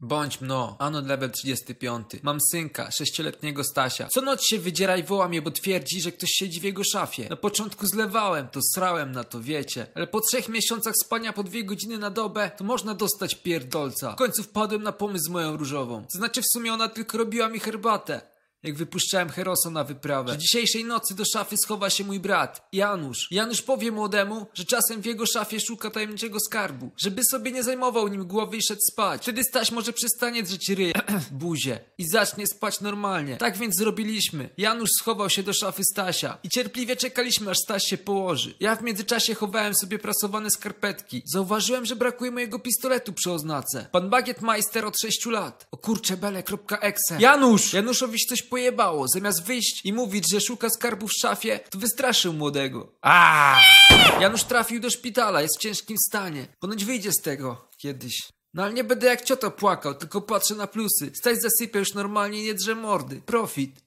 Bądź mno, ano level 35. Mam synka, sześcioletniego Stasia. Co noc się wydziera i woła mnie, bo twierdzi, że ktoś siedzi w jego szafie. Na początku zlewałem, to srałem na to, wiecie. Ale po trzech miesiącach spania po dwie godziny na dobę, to można dostać pierdolca. W końcu wpadłem na pomysł z moją różową. To znaczy w sumie ona tylko robiła mi herbatę. Jak wypuszczałem Herosa na wyprawę. Że dzisiejszej nocy do szafy schowa się mój brat, Janusz. Janusz powie młodemu, że czasem w jego szafie szuka tajemniczego skarbu. Żeby sobie nie zajmował nim głowy i szedł spać. Wtedy Staś może przestanie drzeć ryje, buzię i zacznie spać normalnie. Tak więc zrobiliśmy. Janusz schował się do szafy Stasia i cierpliwie czekaliśmy, aż Staś się położy. Ja w międzyczasie chowałem sobie prasowane skarpetki. Zauważyłem, że brakuje mojego pistoletu przy oznace. Pan Bagietmeister od 6 lat. O kurcze bele.exe. Janusz! Januszowi się coś pojebało. Zamiast wyjść i mówić, że szuka skarbu w szafie, to wystraszył młodego. A! Janusz trafił do szpitala, jest w ciężkim stanie. Ponoć wyjdzie z tego kiedyś. No ale nie będę jak ciota płakał, tylko patrzę na plusy. Staś zasypia już normalnie i nie drze mordy. Profit.